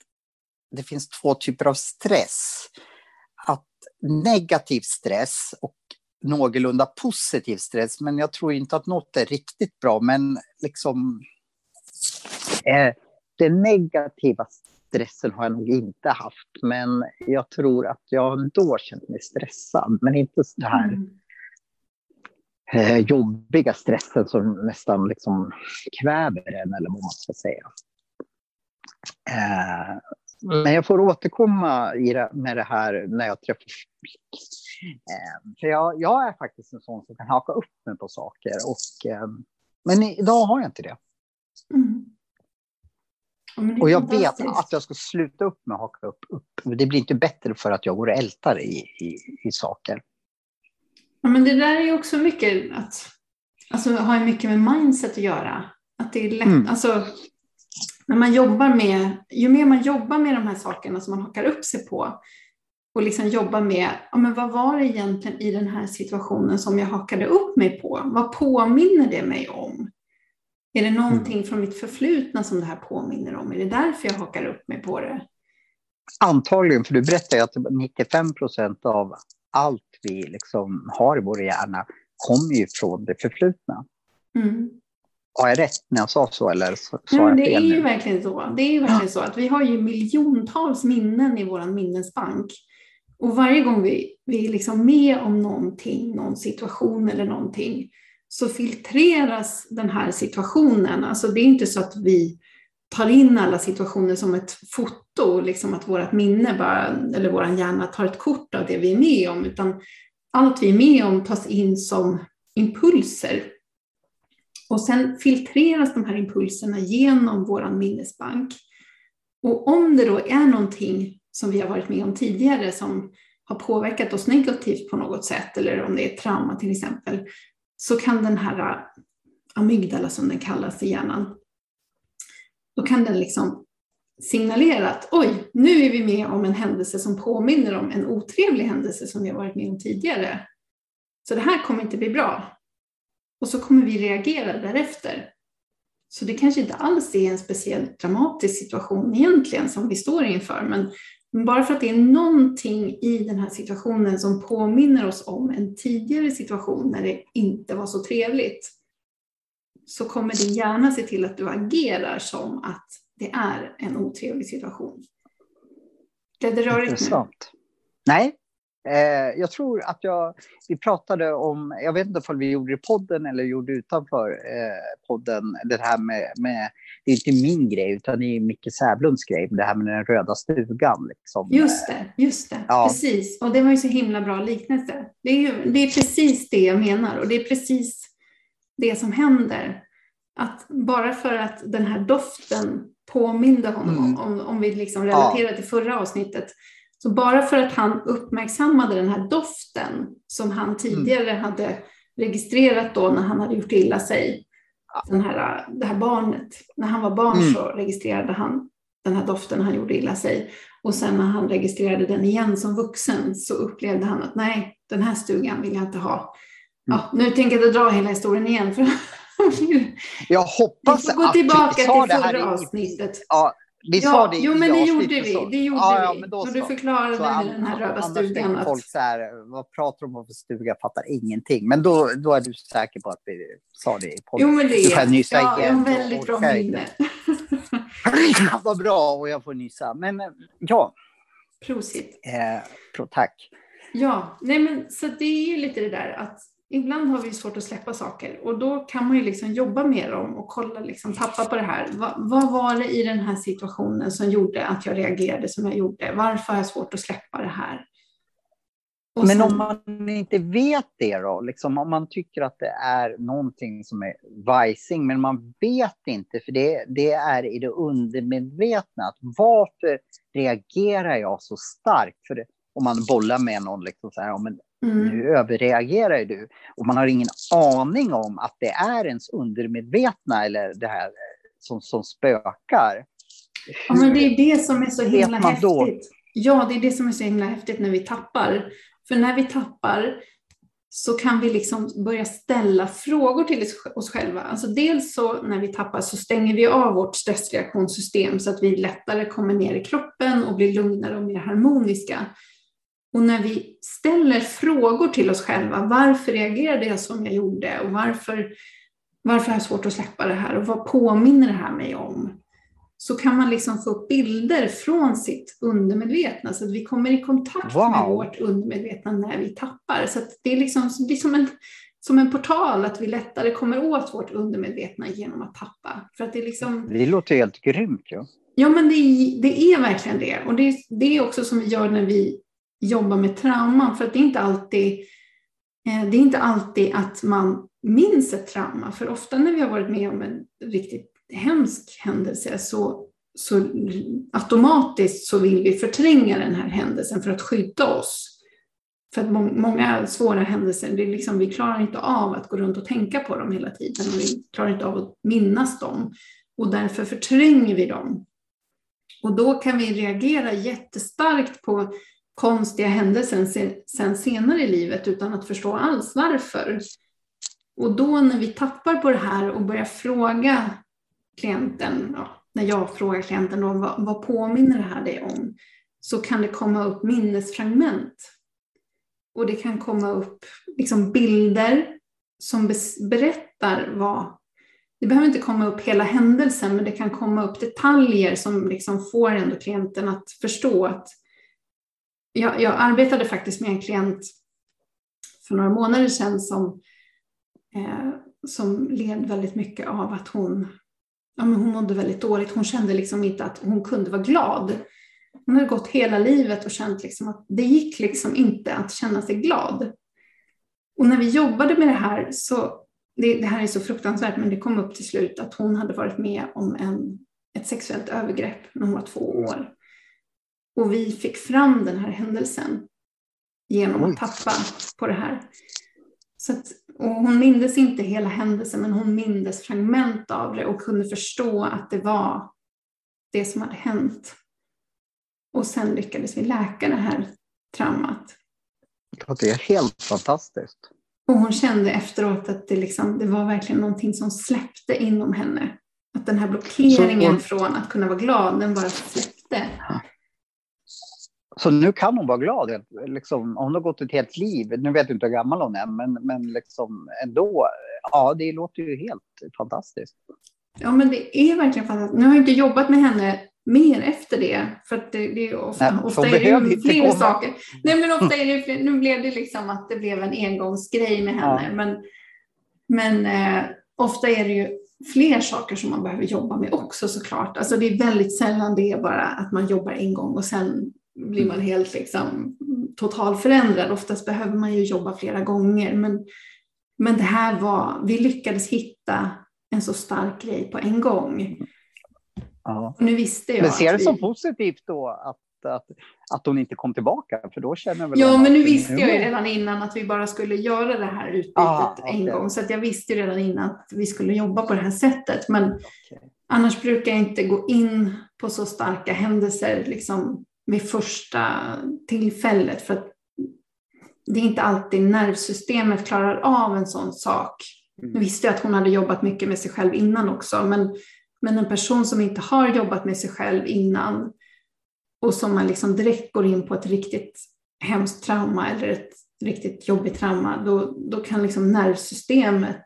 det finns två typer av stress. Att negativ stress och någorlunda positiv stress, men jag tror inte att något är riktigt bra. Men liksom, eh, den negativa stressen har jag nog inte haft, men jag tror att jag då känt mig stressad, men inte så här mm. eh, jobbiga stressen som nästan liksom kväver en, eller vad man ska säga. Eh, men jag får återkomma i med det här när jag träffar folk. Eh, för jag, jag, är faktiskt en sån som kan haka upp mig på saker. Och, eh, men idag har jag inte det. Mm. Ja, och jag vet att jag ska sluta upp med att haka upp, upp. Det blir inte bättre för att jag går och ältar i, i, i saker.
Ja, men det där är också mycket att, alltså har mycket med mindset att göra. Att det är lätt, mm. alltså när man jobbar med, ju mer man jobbar med de här sakerna som man hakar upp sig på och liksom jobbar med, ja, men vad var det egentligen i den här situationen som jag hakade upp mig på? Vad påminner det mig om? Är det någonting mm. från mitt förflutna som det här påminner om? Är det därför jag hakar upp mig på det?
Antagligen, för du berättar ju att 95 procent av allt vi liksom har i vår hjärna kommer ju från det förflutna. Mm. Har jag rätt när jag sa så eller sa
Nej, jag Det är ju verkligen så. Det är ju verkligen så att vi har ju miljontals minnen i vår minnesbank. Och varje gång vi, vi är liksom med om någonting, någon situation eller någonting, så filtreras den här situationen. Alltså det är inte så att vi tar in alla situationer som ett foto, liksom att vårt minne bara, eller vår hjärna tar ett kort av det vi är med om, utan allt vi är med om tas in som impulser och sen filtreras de här impulserna genom vår minnesbank. Och om det då är någonting som vi har varit med om tidigare, som har påverkat oss negativt på något sätt, eller om det är trauma till exempel, så kan den här äh, amygdala som den kallas i hjärnan, då kan den liksom signalera att oj, nu är vi med om en händelse som påminner om en otrevlig händelse som vi har varit med om tidigare. Så det här kommer inte bli bra. Och så kommer vi reagera därefter. Så det kanske inte alls är en speciellt dramatisk situation egentligen som vi står inför, men bara för att det är någonting i den här situationen som påminner oss om en tidigare situation när det inte var så trevligt, så kommer din hjärna se till att du agerar som att det är en otrevlig situation. Blev det rörigt nu?
Nej, Eh, jag tror att jag, vi pratade om, jag vet inte om vi gjorde det i podden eller gjorde utanför eh, podden, det här med, med, det är inte min grej utan det är Micke Sävlunds grej, det här med den röda stugan. Liksom.
Just det, just det, ja. precis. Och det var ju så himla bra liknelse. Det är, ju, det är precis det jag menar och det är precis det som händer. Att bara för att den här doften påminde honom, mm. om, om vi liksom relaterar ja. till förra avsnittet, så bara för att han uppmärksammade den här doften som han tidigare mm. hade registrerat då när han hade gjort illa sig, den här, det här barnet. När han var barn mm. så registrerade han den här doften när han gjorde illa sig. Och sen när han registrerade den igen som vuxen så upplevde han att nej, den här stugan vill jag inte ha. Mm. Ja, nu tänker jag dra hela historien igen. För *laughs*
jag hoppas
att vi får gå tillbaka till förra avsnittet.
Ja, vi ja, sa det
jo, men det gjorde vi. Det gjorde ja, ja, men då vi. du förklarade så, den här röda stugan. Att...
Folk så här, vad pratar de om för stuga? Jag fattar ingenting. Men då, då är du säker på att vi sa det i
podden? Jo, men det är jag. Ja, jag har väldigt bra minne. *laughs*
vad bra, och jag får nysa. Men ja.
Prosit.
Eh, pro, tack.
Ja, nej men så det är ju lite det där att ibland har vi svårt att släppa saker och då kan man ju liksom jobba med dem och kolla, liksom, tappa på det här. Va, vad var det i den här situationen som gjorde att jag reagerade som jag gjorde? Varför har jag svårt att släppa det här?
Och Men sen... om man inte vet det då, liksom, om man tycker att det är någonting som är vajsing, men man vet inte, för det, det är i det undermedvetna, att varför reagerar jag så starkt? För det, om man bollar med någon, liksom så här, men Mm. Nu överreagerar du. Och man har ingen aning om att det är ens undermedvetna eller det här som, som spökar.
Ja, men det är det som är så himla häftigt. Då? Ja, det är det som är så himla häftigt när vi tappar. För när vi tappar så kan vi liksom börja ställa frågor till oss själva. Alltså dels så när vi tappar så stänger vi av vårt stressreaktionssystem så att vi lättare kommer ner i kroppen och blir lugnare och mer harmoniska. Och när vi ställer frågor till oss själva, varför reagerade jag som jag gjorde och varför, varför har jag svårt att släppa det här och vad påminner det här mig om? Så kan man liksom få upp bilder från sitt undermedvetna så att vi kommer i kontakt wow. med vårt undermedvetna när vi tappar. Så det är, liksom, det är som, en, som en portal att vi lättare kommer åt vårt undermedvetna genom att tappa. För att det, liksom...
det låter helt grymt. Ja,
ja men det, det är verkligen det. Och det, det är också som vi gör när vi jobba med trauman. För att det är inte alltid, eh, det är inte alltid att man minns ett trauma. För ofta när vi har varit med om en riktigt hemsk händelse så, så automatiskt så vill vi förtränga den här händelsen för att skydda oss. För att många svåra händelser, det är liksom, vi klarar inte av att gå runt och tänka på dem hela tiden. Och vi klarar inte av att minnas dem. Och därför förtränger vi dem. Och då kan vi reagera jättestarkt på konstiga händelser sen senare i livet utan att förstå alls varför. Och då när vi tappar på det här och börjar fråga klienten, ja, när jag frågar klienten då, vad, vad påminner det här dig om? Så kan det komma upp minnesfragment. Och det kan komma upp liksom bilder som berättar vad det behöver inte komma upp hela händelsen, men det kan komma upp detaljer som liksom får ändå klienten att förstå att jag, jag, arbetade faktiskt med en klient för några månader sedan som, eh, som led väldigt mycket av att hon, ja, men hon mådde väldigt dåligt. Hon kände liksom inte att hon kunde vara glad. Hon hade gått hela livet och känt liksom att det gick liksom inte att känna sig glad. Och när vi jobbade med det här så, det, det här är så fruktansvärt, men det kom upp till slut att hon hade varit med om en, ett sexuellt övergrepp när hon var två år. Och vi fick fram den här händelsen. genom att tappa på det här. Så att, och hon mindes inte hela händelsen, men hon mindes fragment av det och kunde förstå att det var det som hade hänt. Och sen lyckades vi läka det här traumat.
Det är helt fantastiskt.
Och hon kände efteråt att det, liksom, det var verkligen någonting som släppte inom henne. Att den här blockeringen hon... från att kunna vara glad, den bara släppte.
Så nu kan hon vara glad. Liksom, hon har gått ett helt liv. Nu vet jag inte hur gammal hon är, men, men liksom ändå. Ja, det låter ju helt fantastiskt.
Ja, men det är verkligen fantastiskt. Nu har jag inte jobbat med henne mer efter det. För det, det är ofta, Nej, ofta är det fler saker. Nej, men ofta är det fler, Nu blev det liksom att det blev en engångsgrej med henne. Ja. Men, men eh, ofta är det ju fler saker som man behöver jobba med också såklart. Alltså det är väldigt sällan det är bara att man jobbar en gång och sen blir man helt liksom totalförändrad. Oftast behöver man ju jobba flera gånger. Men, men det här var, vi lyckades hitta en så stark grej på en gång.
Ja.
nu visste jag
men ser det vi... som positivt då att, att, att hon inte kom tillbaka? För då känner väl
ja, men nu visste jag ju redan innan att vi bara skulle göra det här utbytet ah, okay. en gång. Så jag visste ju redan innan att vi skulle jobba på det här sättet. Men okay. annars brukar jag inte gå in på så starka händelser liksom, vid första tillfället. För att det är inte alltid nervsystemet klarar av en sån sak. Nu mm. visste jag att hon hade jobbat mycket med sig själv innan också, men, men en person som inte har jobbat med sig själv innan och som man liksom direkt går in på ett riktigt hemskt trauma eller ett riktigt jobbigt trauma, då, då kan liksom nervsystemet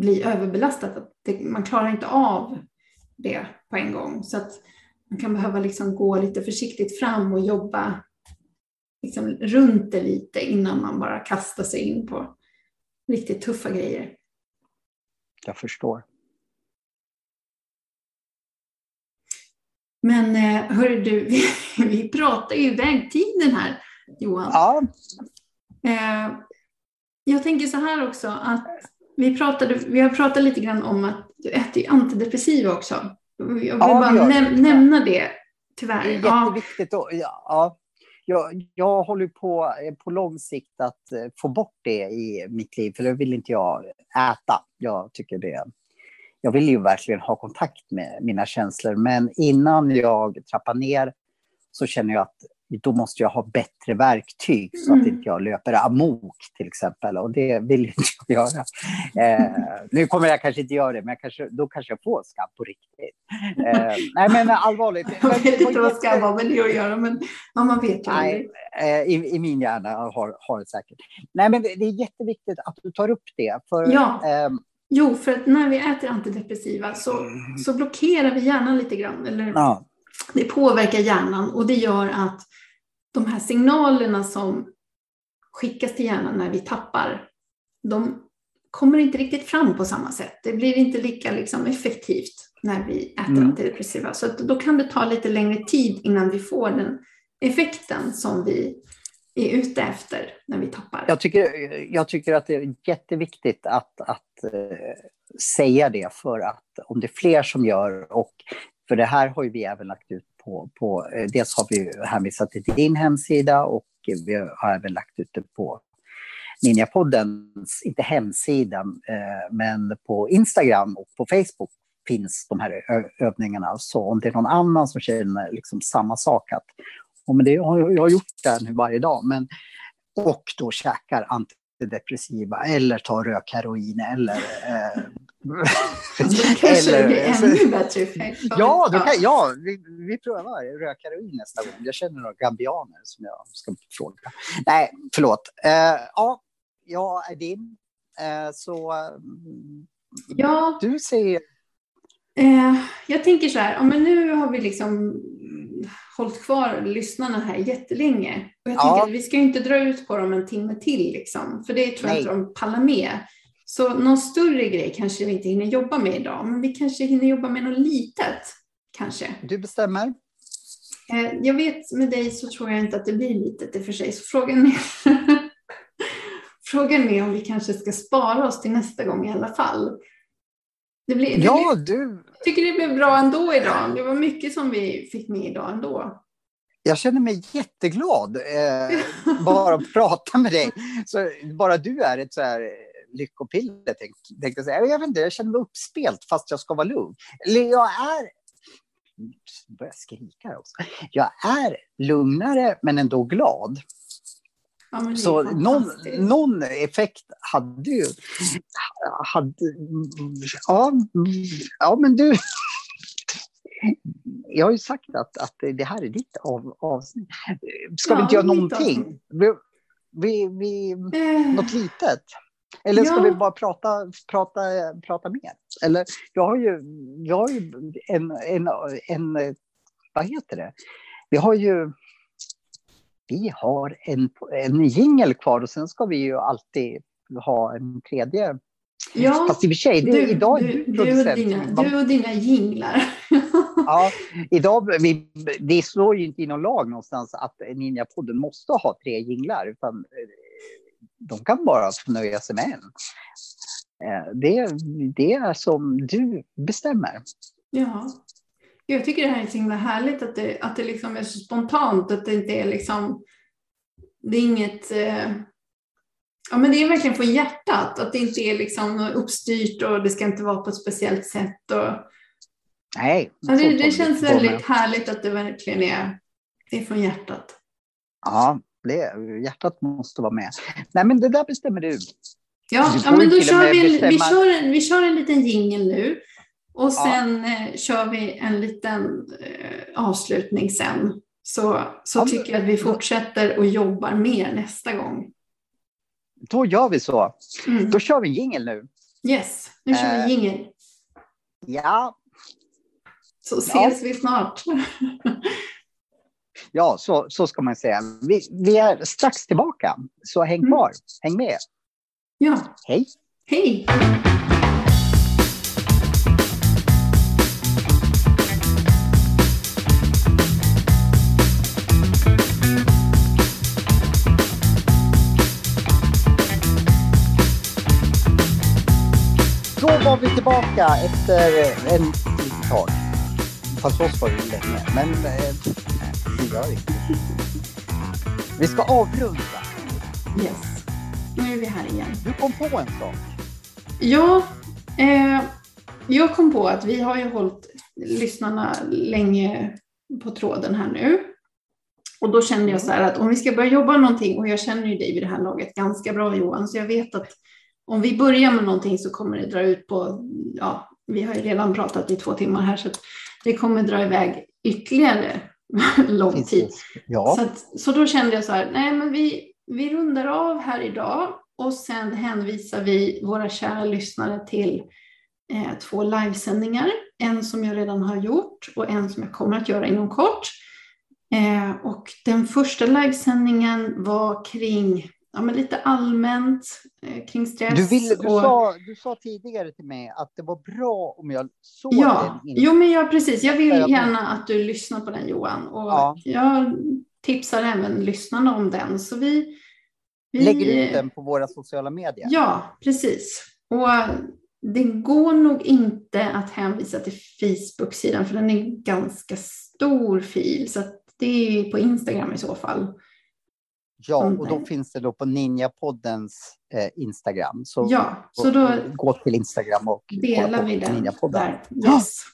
bli överbelastat. Det, man klarar inte av det på en gång. Så att man kan behöva liksom gå lite försiktigt fram och jobba liksom runt det lite innan man bara kastar sig in på riktigt tuffa grejer.
Jag förstår.
Men eh, hörru du, *laughs* vi, vi pratar ju iväg tiden här Johan.
Ja.
Eh, jag tänker så här också att vi, pratade, vi har pratat lite grann om att du äter antidepressiva också. Jag vill ja, bara näm nämna det, tyvärr. Det
är jätteviktigt. Ja. ja. Jag, jag håller på eh, på lång sikt att eh, få bort det i mitt liv, för det vill inte jag äta. Jag tycker det jag vill ju verkligen ha kontakt med mina känslor, men innan jag trappar ner så känner jag att då måste jag ha bättre verktyg så att mm. inte jag löper amok till exempel. Och det vill inte jag göra. Eh, nu kommer jag kanske inte göra det, men kanske, då kanske jag får skabb på riktigt. Eh, nej men allvarligt. *laughs*
Jag vet inte vad skabb har med det att göra, men ja, man vet ju
nej, eh, i, I min hjärna har, har det säkert. Nej men det, det är jätteviktigt att du tar upp det. För,
ja. Ehm, jo, för att när vi äter antidepressiva så, mm. så blockerar vi hjärnan lite grann. Eller ja det påverkar hjärnan och det gör att de här signalerna som skickas till hjärnan när vi tappar, de kommer inte riktigt fram på samma sätt. Det blir inte lika liksom, effektivt när vi äter mm. antidepressiva. Så då kan det ta lite längre tid innan vi får den effekten som vi är ute efter när vi tappar.
Jag tycker, jag tycker att det är jätteviktigt att, att uh, säga det för att om det är fler som gör och för det här har ju vi även lagt ut på, på eh, dels har vi hänvisat till din hemsida och vi har även lagt ut det på Ninjapoddens, inte hemsida, eh, men på Instagram och på Facebook finns de här övningarna. Så om det är någon annan som känner liksom samma sak, att oh, men det, jag har gjort det nu varje dag, men, och då käkar antidepressiva eller tar rökheroin eller... Eh, *laughs*
kanske eller, det blir ännu bättre effekt.
Ja, kan, ja vi, vi prövar rökheroin nästa gång. Jag känner några gambianer som jag ska fråga. Nej, förlåt. Uh, ja, jag är din. Uh, så mm,
ja.
du säger...
Uh, jag tänker så här, men nu har vi liksom hållit kvar lyssnarna här jättelänge. Och jag tänker ja. att vi ska inte dra ut på dem en timme till, liksom, för det tror jag inte de pallar med. Så någon större grej kanske vi inte hinner jobba med idag, men vi kanske hinner jobba med något litet. Kanske.
Du bestämmer.
Eh, jag vet med dig så tror jag inte att det blir litet i och för sig, så frågan är, *laughs* frågan är om vi kanske ska spara oss till nästa gång i alla fall. Det blir, det
ja,
blir,
du...
Jag tycker det blev bra ändå idag. Det var mycket som vi fick med idag ändå.
Jag känner mig jätteglad eh, bara att *laughs* prata med dig. Så bara du är ett så här lyckopiller, tänkte jag säga. Jag vet inte, jag känner mig uppspelt fast jag ska vara lugn. Eller jag är... Jag börjar skrika också. Jag är lugnare men ändå glad.
Ja,
så någon, någon effekt hade ju... Hade, ja, ja, men du... Jag har ju sagt att, att det här är ditt av, avsnitt. Ska ja, vi inte göra någonting? Vi, vi, vi, eh. Något litet? Eller ska ja. vi bara prata, prata, prata mer? Eller jag har ju, jag har ju en, en, en, vad heter det? Vi har ju, vi har en, en jingel kvar och sen ska vi ju alltid ha en tredje.
Ja, Fast i och för sig, det, du, idag du, du, och dina, du och dina jinglar. *laughs*
ja, idag, vi, det slår ju inte i någon lag någonstans att Ninja-podden måste ha tre jinglar, utan de kan bara nöja sig med en. Eh, det, det är som du bestämmer.
Ja. Jag tycker det här är så himla härligt att det, att det liksom är så spontant, att det inte är liksom, det är inget, eh, ja men det är verkligen från hjärtat, att det inte är liksom uppstyrt och det ska inte vara på ett speciellt sätt. Och,
Nej.
Ja, det, det känns väldigt härligt att det verkligen är, det är från hjärtat.
Ja, det, hjärtat måste vara med. Nej, men det där bestämmer du.
Ja, ja men då kör vi, en, vi, kör en, vi kör en liten jingel nu. Och sen ja. eh, kör vi en liten eh, avslutning sen. Så, så ja, tycker jag att vi fortsätter och jobbar mer nästa gång.
Då gör vi så. Mm. Då kör vi en jingel nu.
Yes, nu kör vi en eh, jingel.
Ja.
Så ses vi snart. *laughs*
Ja, så, så ska man säga. Vi, vi är strax tillbaka, så häng mm. kvar. Mm. Häng med.
Ja.
Hej.
Hej.
Då var vi tillbaka efter en litet tag. Fast oss var det länge. Men inte. Vi ska avrunda.
Yes. Nu är vi här igen.
Du kom på en sak.
Ja, eh, jag kom på att vi har ju hållit lyssnarna länge på tråden här nu. Och då kände jag så här att om vi ska börja jobba någonting, och jag känner ju dig vid det här laget ganska bra Johan, så jag vet att om vi börjar med någonting så kommer det dra ut på, ja, vi har ju redan pratat i två timmar här, så det kommer dra iväg ytterligare *laughs* lång tid. Ja. Så, att, så då kände jag så här, nej men vi, vi rundar av här idag och sen hänvisar vi våra kära lyssnare till eh, två livesändningar. En som jag redan har gjort och en som jag kommer att göra inom kort. Eh, och den första livesändningen var kring ja, men lite allmänt eh, kring stress.
Du, ville, du, och... sa, du sa tidigare till mig att det var bra om jag såg
ja. den. Jo, men ja, precis. Jag vill gärna att du lyssnar på den Johan. Och ja. Jag tipsar även lyssnarna om den. Så vi,
vi lägger ut den på våra sociala medier.
Ja, precis. Och det går nog inte att hänvisa till Facebook-sidan för den är ganska stor fil. Så det är på Instagram i så fall.
Ja, och då finns det då på Ninjapoddens eh, Instagram. Så,
ja, så då
gå till Instagram och
delar vi den där. Yes.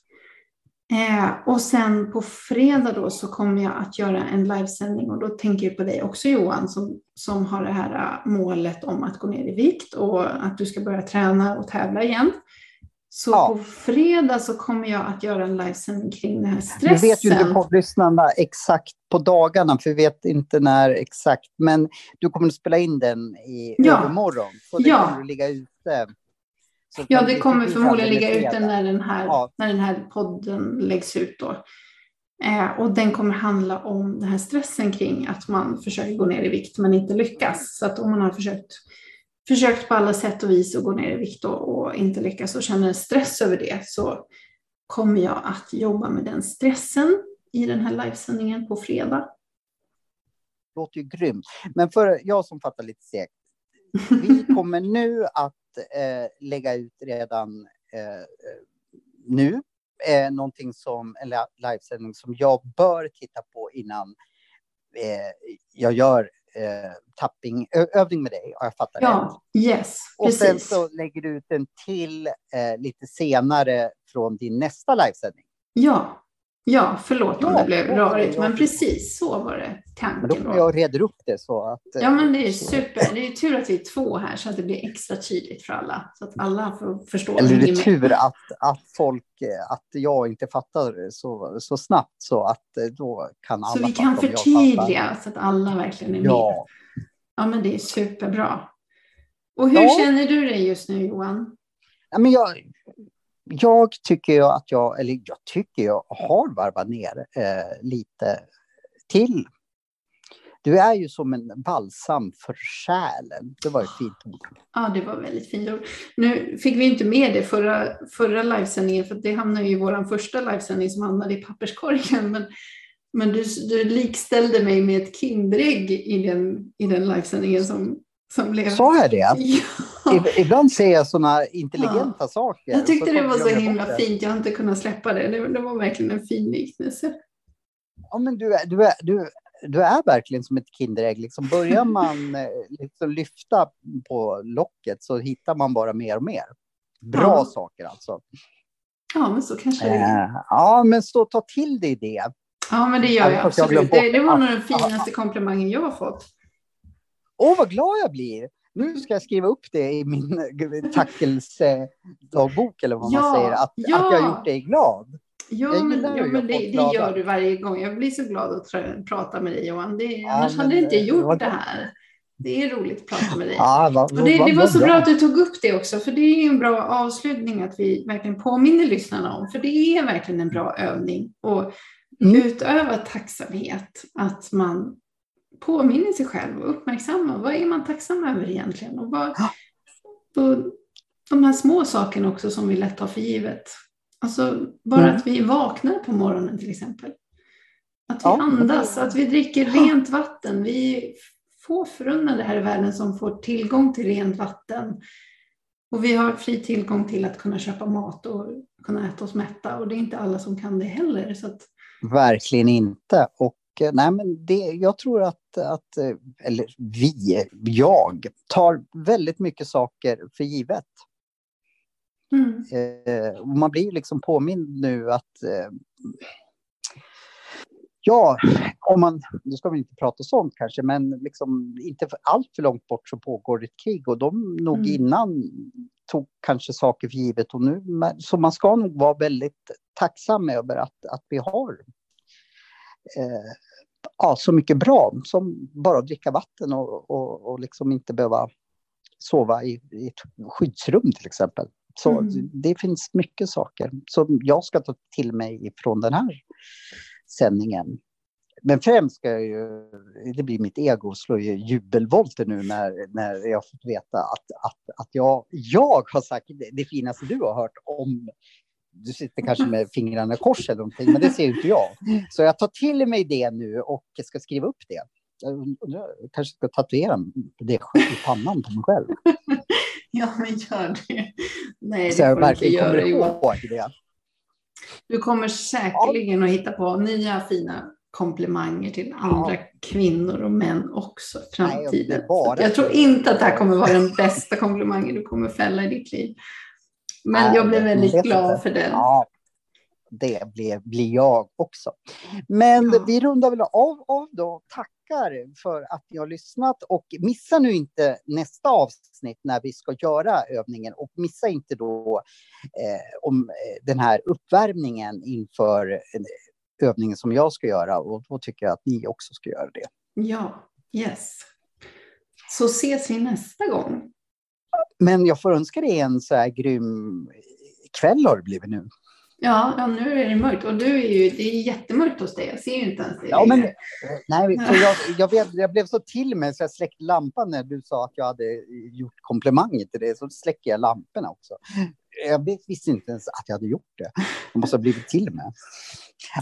Eh, och sen på fredag då så kommer jag att göra en livesändning och då tänker jag på dig också Johan som, som har det här eh, målet om att gå ner i vikt och att du ska börja träna och tävla igen. Så ja. på fredag så kommer jag att göra en livesändning kring den här stressen.
Vi vet ju inte på lyssnarna exakt på dagarna, för vi vet inte när exakt. Men du kommer att spela in den i ja. övermorgon, så det ja. kommer att ligga ute.
ja, det kommer förmodligen ligga ute när den, här, ja. när den här podden läggs ut. Då. Eh, och den kommer handla om den här stressen kring att man försöker gå ner i vikt men inte lyckas. Så att om man har försökt försökt på alla sätt och vis att gå ner i vikt och, inte lyckas och känner stress över det så kommer jag att jobba med den stressen i den här livesändningen på fredag.
Det låter ju grymt. Men för jag som fattar lite segt. Vi *laughs* kommer nu att eh, lägga ut redan eh, nu eh, någonting som, en livesändning som jag bör titta på innan eh, jag gör eh, tappingövning med dig, har jag fattat
Ja, yes,
Och
precis.
sen så lägger du ut en till eh, lite senare från din nästa livesändning.
Ja, ja förlåt om
Ja,
det blev rörigt, men precis så var det
Men då
tanken.
kommer jag reda upp det så att... eh,
Ja, men det är super. Det är tur att vi är två här så att det blir extra tydligt för alla. Så att alla får förstå.
Eller är det
med.
tur att, att folk, eh, att jag inte fattar så, så snabbt så att eh, då kan alla
Så vi kan
om
förtydliga så att alla verkligen är med.
Ja,
Ja, men det är superbra. Och hur
Ja.
känner du dig just nu Johan?
Ja, men jag, jag tycker ju att jag, eller jag tycker jag har varvat ner eh, lite till. Du är ju som en balsam för själen. Det var ett fint ord.
Ja, det var väldigt fint ord. Nu fick vi inte med det förra, förra livesändningen, för det hamnade ju i vår första livesändning som hamnade i papperskorgen. Men, men du, du likställde mig med ett Kinderägg i den, i den livesändningen som, som blev...
Sa jag det? *laughs*
Ja,
Ibland säger jag sådana intelligenta saker.
jag tyckte
så
det var så himla
det.
fint. Jag har inte kunnat släppa det. Det, det var verkligen en fin liknelse.
Ja, men du, är, du, är, du, du är verkligen som ett Kinderägg. Liksom börjar man *laughs* eh, liksom lyfta på locket så hittar man bara mer och mer. Bra
Ja.
saker alltså.
Ja, men så kanske det är.
Eh, ja, men så ta till dig det.
Ja, men det gör jag
jag
absolut. Det, det var nog den finaste komplimangen jag har fått.
Åh, vad glad jag blir! Nu ska jag skriva upp det i min tackelsdagbok, eller vad
Ja,
man säger, att,
ja.
att jag har gjort dig glad.
Ja,
Jag
men,
ju
men
att
det, det gör du varje gång. Jag blir så glad att prata med dig Johan. Det,
Ja,
annars hade jag inte
eh,
gjort
vad-
det här. Det är roligt att prata med dig.
Ja, vad,
Och det, det var så bra att du tog upp det också, för det är en bra avslutning att vi verkligen påminner lyssnarna om, för det är verkligen en bra övning. Och
Mm.
utöva tacksamhet, att man påminner sig själv och uppmärksammar vad är man tacksam över egentligen? Och, vad, och de här små sakerna också som vi lätt tar för givet. Alltså bara
Mm.
att vi vaknar på morgonen till exempel. Att vi
Ja.
andas, att vi dricker rent vatten. Vi få förunnade här i världen som får tillgång till rent vatten. Och vi har fri tillgång till att kunna köpa mat och kunna äta oss mätta. Och det är inte alla som kan det heller. Så att,
Verkligen inte. Och nej, men det, jag tror att, att, eh, eller vi, jag, tar väldigt mycket saker för givet.
mm,
Eh, man blir liksom påmind nu att eh, ja, om man, nu ska vi inte prata sånt kanske, men liksom inte för allt för långt bort så pågår ett krig och de nog
Mm.
innan tog kanske saker för givet och nu, så man ska nog vara väldigt tacksam över att, att vi har eh, ja, så mycket bra som bara att dricka vatten och, och, och liksom inte behöva sova i, i ett skyddsrum till exempel. Så
Mm.
det finns mycket saker som jag ska ta till mig från den här sändningen. Men främst ska jag ju, det blir mitt ego, slå ju jubelvolter nu när, när jag fått veta att, att, att jag, jag har sagt det, det finaste du har hört om du sitter kanske med fingrarna i kors eller någonting, men det ser inte jag. Så jag tar till mig det nu och ska skriva upp det. Jag jag kanske ska tatuera det i pannan på mig själv. *laughs*
ja, men gör det. Nej, det
Så jag verkligen kommer ihåg det.
Du kommer säkerligen att hitta på nya fina komplimanger till andra kvinnor och män också i
Nej,
framtiden.
bara-
Så jag tror inte att det här kommer vara den bästa komplimangen du kommer fälla i ditt liv. Men jag blev väldigt glad för den.
Ja, det blir, blir jag också. Men
Ja.
vi rundar väl av, av då. Tackar för att ni har lyssnat och missa nu inte nästa avsnitt när vi ska göra övningen och missa inte då eh, om eh, den här uppvärmningen inför eh, övningen som jag ska göra och då tycker jag att ni också ska göra det.
Ja, yes. Så ses vi nästa gång.
Men jag får önska dig en så här grym kväll har det blivit nu.
Ja, ja, nu är det mörkt och du är ju, det är jättemörkt hos dig. Jag ser ju inte ens det
Ja, men,
längre.
nej, för jag, jag, blev, jag blev så till mig så jag släckte lampan när du sa att jag hade gjort komplimanger till dig. Så släcker jag lamporna också. Jag visste inte ens att jag hade gjort det. Jag måste ha blivit till mig.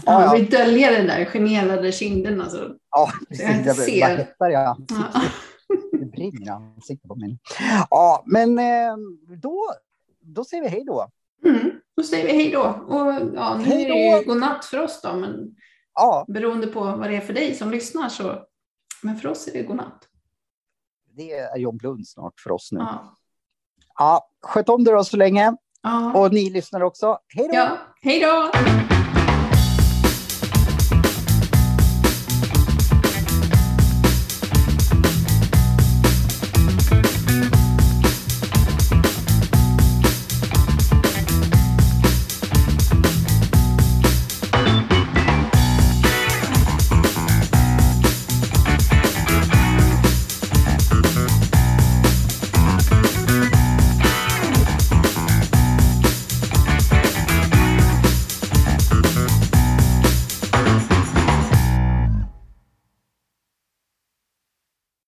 Ja,
Ja,
vi döljer den där generade kinden. Alltså.
ja
jag
precis.
inte
Jag,
ser.
hettar jag?
Ja.
I ansiktet på mig. Ja, men eh, då, då säger vi hej då.
Mm, då säger vi hej då. Och, ja, nu
Hej
är det ju godnatt för oss då, men
Ja.
Beroende på vad det är för dig som lyssnar. Så... Men för oss är det godnatt.
Det är John Blund snart för oss nu.
Ja.
Ja, sköt om dig då så länge.
Ja.
Och ni lyssnar också. Hej då!
ja. Hej då!